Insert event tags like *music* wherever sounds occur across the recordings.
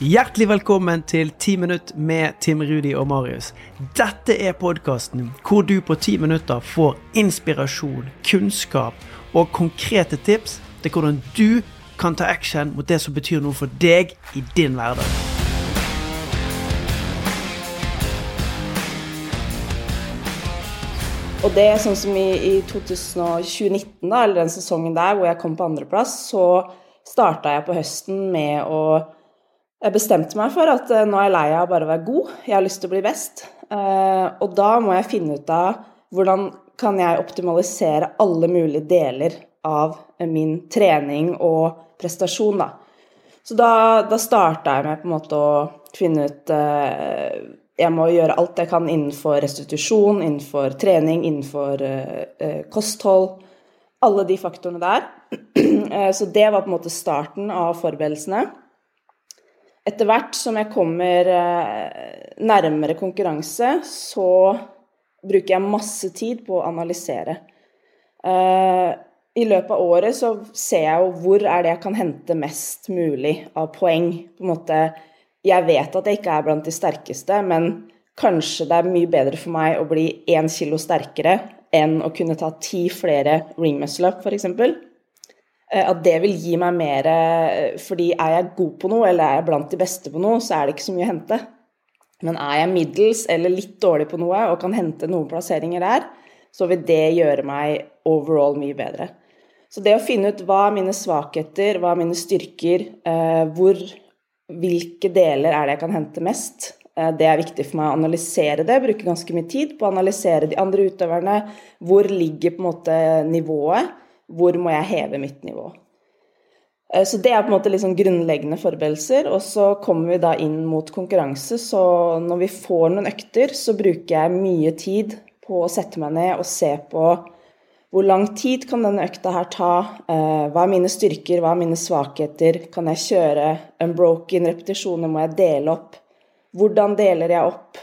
Hjertelig velkommen til 10 minutt med Tim Rudi og Marius. Dette er podkasten hvor du på 10 minutter får inspirasjon, kunnskap og konkrete tips til hvordan du kan ta action mot det som betyr noe for deg i din hverdag. Og det er sånn som i, i 2019, da, eller den sesongen der hvor jeg kom på andreplass, så starta jeg på høsten med å Jeg bestemte meg for at eh, nå er jeg lei av bare å være god, jeg har lyst til å bli best. Eh, og da må jeg finne ut av hvordan kan jeg optimalisere alle mulige deler av min trening og prestasjon, da. Så da, da starta jeg med på en måte å finne ut eh, jeg må gjøre alt jeg kan innenfor restitusjon, innenfor trening, innenfor eh, kosthold. Alle de faktorene der. *clears throat* Eh, så det var på en måte starten av forberedelsene. Etter hvert som jeg kommer eh, nærmere konkurranse, så bruker jeg masse tid på å analysere. Eh, I løpet av året så ser jeg jo hvor er det jeg kan hente mest mulig av poeng. På en måte jeg vet at jeg ikke er blant de sterkeste, men kanskje det er mye bedre for meg å bli én kilo sterkere enn å kunne ta ti flere ring muscle-up, f.eks. Eh, at det vil gi meg mer eh, Fordi er jeg god på noe, eller er jeg blant de beste på noe, så er det ikke så mye å hente. Men er jeg middels eller litt dårlig på noe og kan hente noen plasseringer der, så vil det gjøre meg overall mye bedre. Så det å finne ut hva er mine svakheter, hva er mine styrker, eh, hvor hvilke deler er det jeg kan hente mest? Det er viktig for meg å analysere det, bruke ganske mye tid på å analysere de andre utøverne. Hvor ligger på en måte nivået? Hvor må jeg heve mitt nivå? Eh, så det er på en måte liksom grunnleggende forberedelser. Og så kommer vi da inn mot konkurranse, så når vi får noen økter, så bruker jeg mye tid på å sette meg ned og se på hvor lang tid kan denne økta her ta? Eh, hva er mine styrker, hva er mine svakheter? Kan jeg kjøre unbroken repetisjoner? Må jeg dele opp? Hvordan deler jeg opp?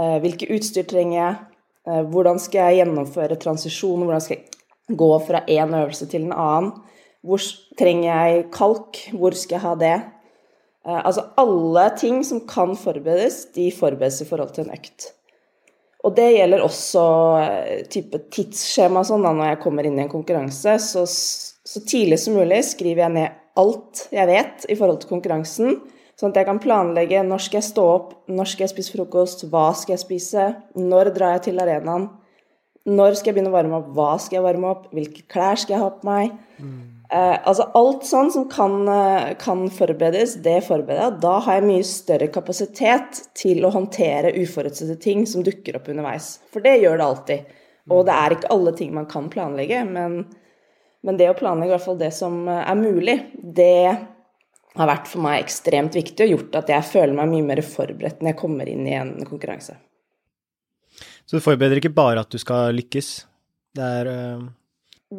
Eh, hvilke utstyr trenger jeg? Hvordan skal jeg gjennomføre transisjon? Hvordan skal jeg gå fra én øvelse til en annen? Hvor trenger jeg kalk? Hvor skal jeg ha det? Altså alle ting som kan forberedes, de forberedes i forhold til en økt. Og det gjelder også eh, type tidsskjema sånn da når jeg kommer inn i en konkurranse. Så, så, tidlig som mulig skriver jeg ned alt jeg vet i forhold til konkurransen. Sånn at jeg kan planlegge når skal jeg stå opp, når skal jeg spise frokost, hva skal jeg spise, når drar jeg til arenaen, når skal jeg begynne å varme opp, hva skal jeg varme opp, hvilke klær skal jeg ha på meg. Mm. Altså alt sånn som kan, eh, kan, forberedes, det forbereder jeg. Da har jeg mye større kapasitet til å håndtere uforutsette ting som dukker opp underveis. For det gjør det alltid. Og det er ikke alle ting man kan planlegge, men, men det å planlegge i hvert fall det som eh, er mulig, det har vært for meg ekstremt viktig og gjort at jeg føler meg mye mer forberedt når jeg kommer inn i en konkurranse. Så du forbereder ikke bare at du skal lykkes? Det er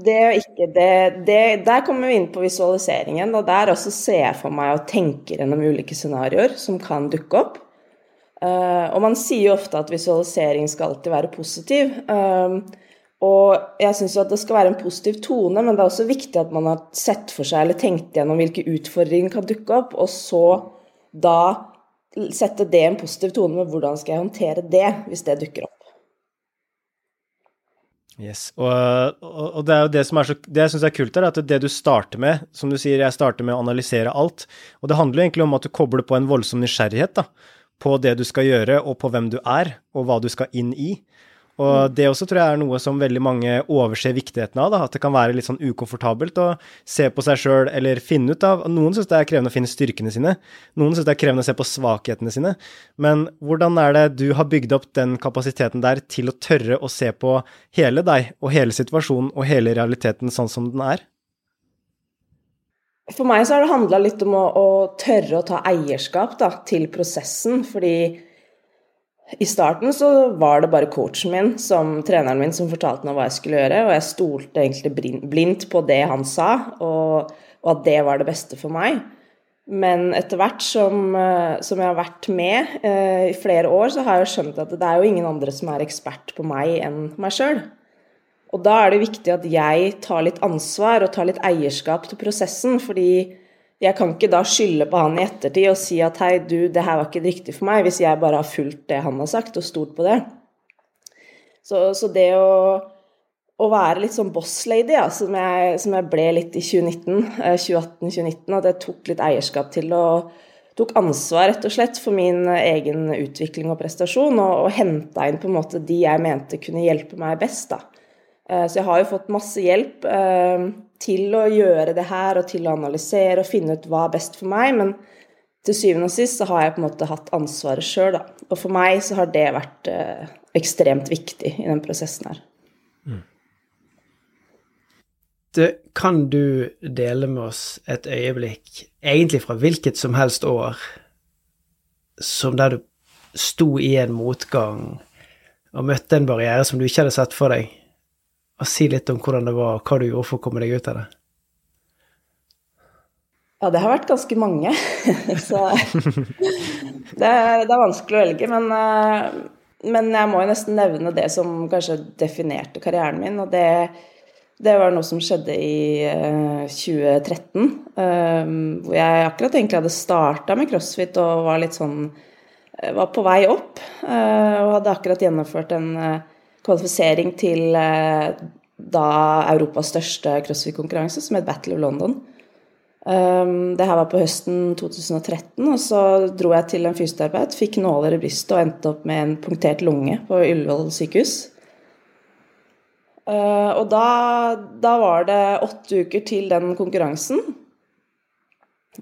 det og ikke det, det, Der kommer vi inn på visualiseringen. Og der også ser jeg for meg og tenker gjennom ulike scenarioer som kan dukke opp. Uh, og man sier jo ofte at visualisering skal alltid være positiv. Uh, og jeg syns jo at det skal være en positiv tone, men det er også viktig at man har sett for seg eller tenkt gjennom hvilke utfordringer kan dukke opp, og så da sette det en positiv tone med hvordan skal jeg håndtere det hvis det dukker opp. Yes, og, og, det er jo det som er så, det jeg syns er kult er at det du starter med, som du sier, jeg starter med å analysere alt, og det handler jo egentlig om at du kobler på en voldsom nysgjerrighet da, på det du skal gjøre, og på hvem du er, og hva du skal inn i. Og det også tror jeg er noe som veldig mange overser viktigheten av. Da, at det kan være litt sånn ukomfortabelt å se på seg sjøl eller finne ut av Noen syns det er krevende å finne styrkene sine. Noen syns det er krevende å se på svakhetene sine. Men hvordan er det du har bygd opp den kapasiteten der til å tørre å se på hele deg og hele situasjonen og hele realiteten sånn som den er? For meg så har det handla litt om å, å, tørre å ta eierskap da, til prosessen. Fordi i starten så var det bare coachen min, som treneren min, som fortalte meg hva jeg skulle gjøre, og jeg stolte egentlig blindt på det han sa, og, og at det var det beste for meg. Men etter hvert som, eh, som jeg har vært med eh, i flere år, så har jeg skjønt at det er jo ingen andre som er ekspert på meg enn meg sjøl. Og da er det viktig at jeg tar litt ansvar og tar litt eierskap til prosessen, fordi jeg kan ikke da skylde på han i ettertid og si at hei, du, det her var ikke riktig for meg, hvis jeg bare har fulgt det han har sagt og stolt på det. Så, så det å, å, være litt sånn boss-lady, ja, som, jeg, som, jeg, ble litt i 2019, 2018-2019, eh, at jeg tok litt eierskap til og tok ansvar rett og slett for min egen utvikling og prestasjon, og, og henta inn på en måte de jeg mente kunne hjelpe meg best. da. Eh, så jeg har jo fått masse hjelp eh, til å gjøre det her, og til å analysere og finne ut hva er best for meg, men til syvende og sist så har jeg på en måte hatt ansvaret sjøl, da. Og for meg så har det vært eh, ekstremt viktig i den prosessen her. Mm. Kan du dele med oss et øyeblikk, egentlig fra hvilket som helst år, som der du sto i en motgang og møtte en barriere som du ikke hadde sett for deg? Og si litt om hvordan det var, hva du gjorde for å komme deg ut av det. Ja, det har vært ganske mange. *laughs* Så det er, det er, vanskelig å velge. Men, eh, men, jeg må jo nesten nevne det som kanskje definerte karrieren min. Og det, det var noe som skjedde i 2013. Eh, eh, hvor jeg akkurat egentlig hadde starta med crossfit og var litt sånn Var på vei opp. Og hadde akkurat gjennomført en kvalifisering til da Europas største crossfit-konkurranse, som het Battle of London. Um, det her var på høsten 2013, og så dro jeg til en fysioterapeut, fikk nåler i brystet og endte opp med en punktert lunge på Ullevål sykehus. Uh, og da, da, var det åtte uker til den konkurransen.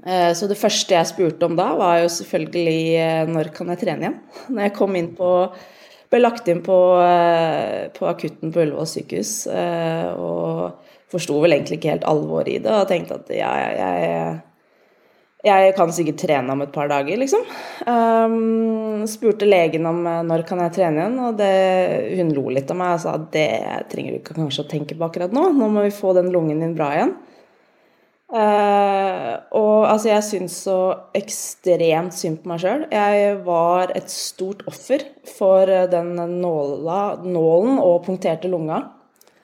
Uh, så det første jeg spurte om da, var jo selvfølgelig uh, når kan jeg trene igjen? *laughs* Når jeg kom inn på ble lagt inn på, på akutten på Ullevål sykehus. og forsto vel egentlig ikke helt alvoret i det og tenkte at ja, jeg, jeg kan sikkert trene om et par dager, liksom. Um, spurte legen om eh, når kan jeg trene igjen, og det, hun lo litt av meg og sa at det trenger du kanskje å tenke på akkurat nå, nå må vi få den lungen din bra igjen. Uh, og altså, jeg syns så ekstremt synd på meg sjøl. Jeg var et stort offer for den nåla, nålen og punkterte lunga.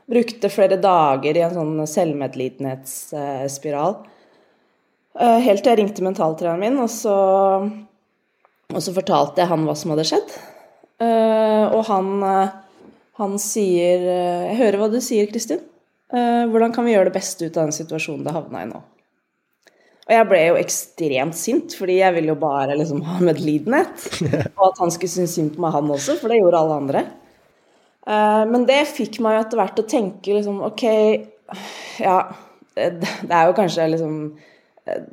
Brukte flere dager i en sånn selvmedlidenhetsspiral. Eh, helt til jeg ringte mentaltreneren min, og så, og så, fortalte jeg han hva som hadde skjedd. Eh, og han, eh, han sier Jeg hører hva du sier, Kristin. Hvordan kan vi gjøre det beste ut av den situasjonen det havna i nå? Og jeg ble jo ekstremt sint, fordi jeg ville jo bare liksom ha medlidenhet. *laughs* Og at han skulle synes synd på meg, han også, for det gjorde alle andre. Eh, men det fikk meg jo etter hvert til å tenke liksom Ok, ja Det er jo kanskje liksom eh,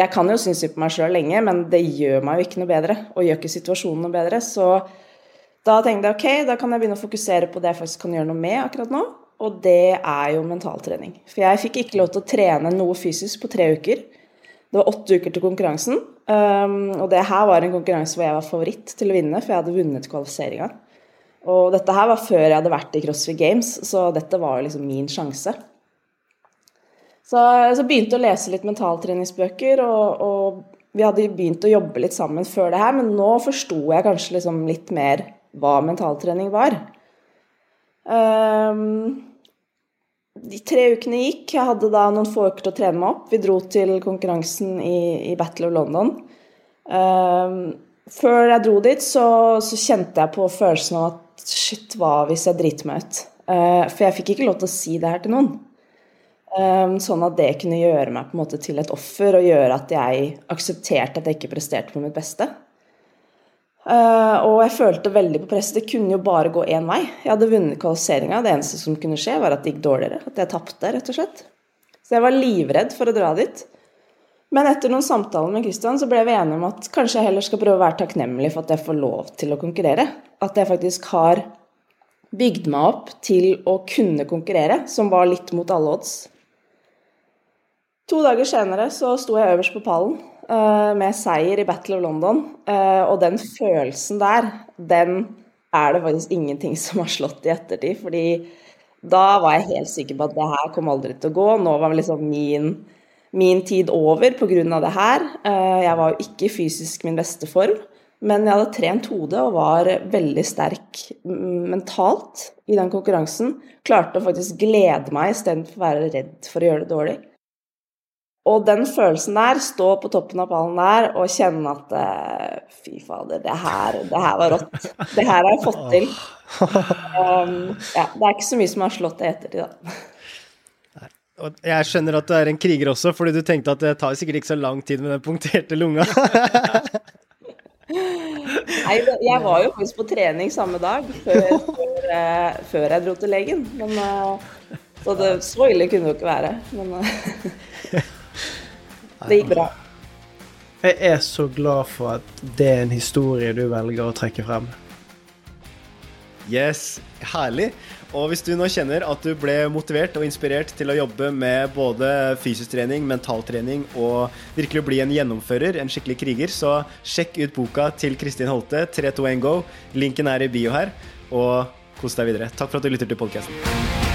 Jeg kan jo synes synd på meg sjøl lenge, men det gjør meg jo ikke noe bedre. Og gjør ikke situasjonen noe bedre. Så da tenkte jeg ok, da kan jeg begynne å fokusere på det jeg faktisk kan gjøre noe med akkurat nå. Og det er jo mentaltrening. For jeg fikk ikke lov til å trene noe fysisk på tre uker. Det var åtte uker til konkurransen. Um, og det her var en konkurranse hvor jeg var favoritt til å vinne, for jeg hadde vunnet kvalifiseringa. Og dette her var før jeg hadde vært i CrossFit Games, så dette var liksom min sjanse. Så jeg begynte å lese litt mentaltreningsbøker, og, og, vi hadde begynt å jobbe litt sammen før det her, men nå forsto jeg kanskje liksom litt mer hva mentaltrening var. Um, de tre ukene gikk. Jeg hadde da noen få uker til å trene meg opp. Vi dro til konkurransen i, i Battle of London. Um, før jeg dro dit, så, så, kjente jeg på følelsen av at shit, hva hvis jeg driter meg ut? Uh, for jeg fikk ikke lov til å si det her til noen. Um, sånn at det kunne gjøre meg på en måte til et offer, og gjøre at jeg aksepterte at jeg ikke presterte på mitt beste. Uh, og jeg følte veldig på press. Det kunne jo bare gå én vei. Jeg hadde vunnet kvalifiseringa. Det eneste som kunne skje, var at det gikk dårligere. At jeg tapte, rett og slett. Så jeg var livredd for å dra dit. Men etter noen samtaler med Kristian så ble vi enige om at kanskje jeg heller skal prøve å være takknemlig for at jeg får lov til å konkurrere. At jeg faktisk har bygd meg opp til å kunne konkurrere, som var litt mot alle odds. To dager senere så sto jeg øverst på pallen med seier i Battle of London. Uh, og den følelsen der, den er det faktisk ingenting *laughs* som har slått i ettertid. Fordi da var jeg helt sikker på at det her kom aldri til å gå. Nå var liksom min min tid over pga. det her. Eh, jeg var jo ikke fysisk min beste form, men jeg hadde trent hodet og var veldig sterk mentalt i den konkurransen. Klarte å faktisk glede meg istedenfor å være redd for å gjøre det dårlig. Og den følelsen der, stå på toppen av pallen der og kjenne at eh, fy fader, det her, det her var rått. Det her har jeg fått til. Um, ja, det er ikke så mye som har slått det i ettertid, da. Og jeg skjønner at du er en kriger også, fordi du tenkte at det tar sikkert ikke så lang tid med den punkterte lunga. Nei, jeg var jo faktisk på trening samme dag før, før, uh, før jeg dro til legen. Men, uh, så det, så ille kunne det jo ikke være. Men det gikk bra. Jeg er så glad for at det er en historie du velger å trekke frem. Yes, herlig. Og hvis du nå kjenner at du ble motivert og inspirert til å jobbe med både fysisk trening, mentaltrening og virkelig bli en gjennomfører, en skikkelig kriger, så sjekk ut boka til Kristin Holte, 321 Go. Linken er i bio her. Og kos deg videre. Takk for at du lytter til podkasten.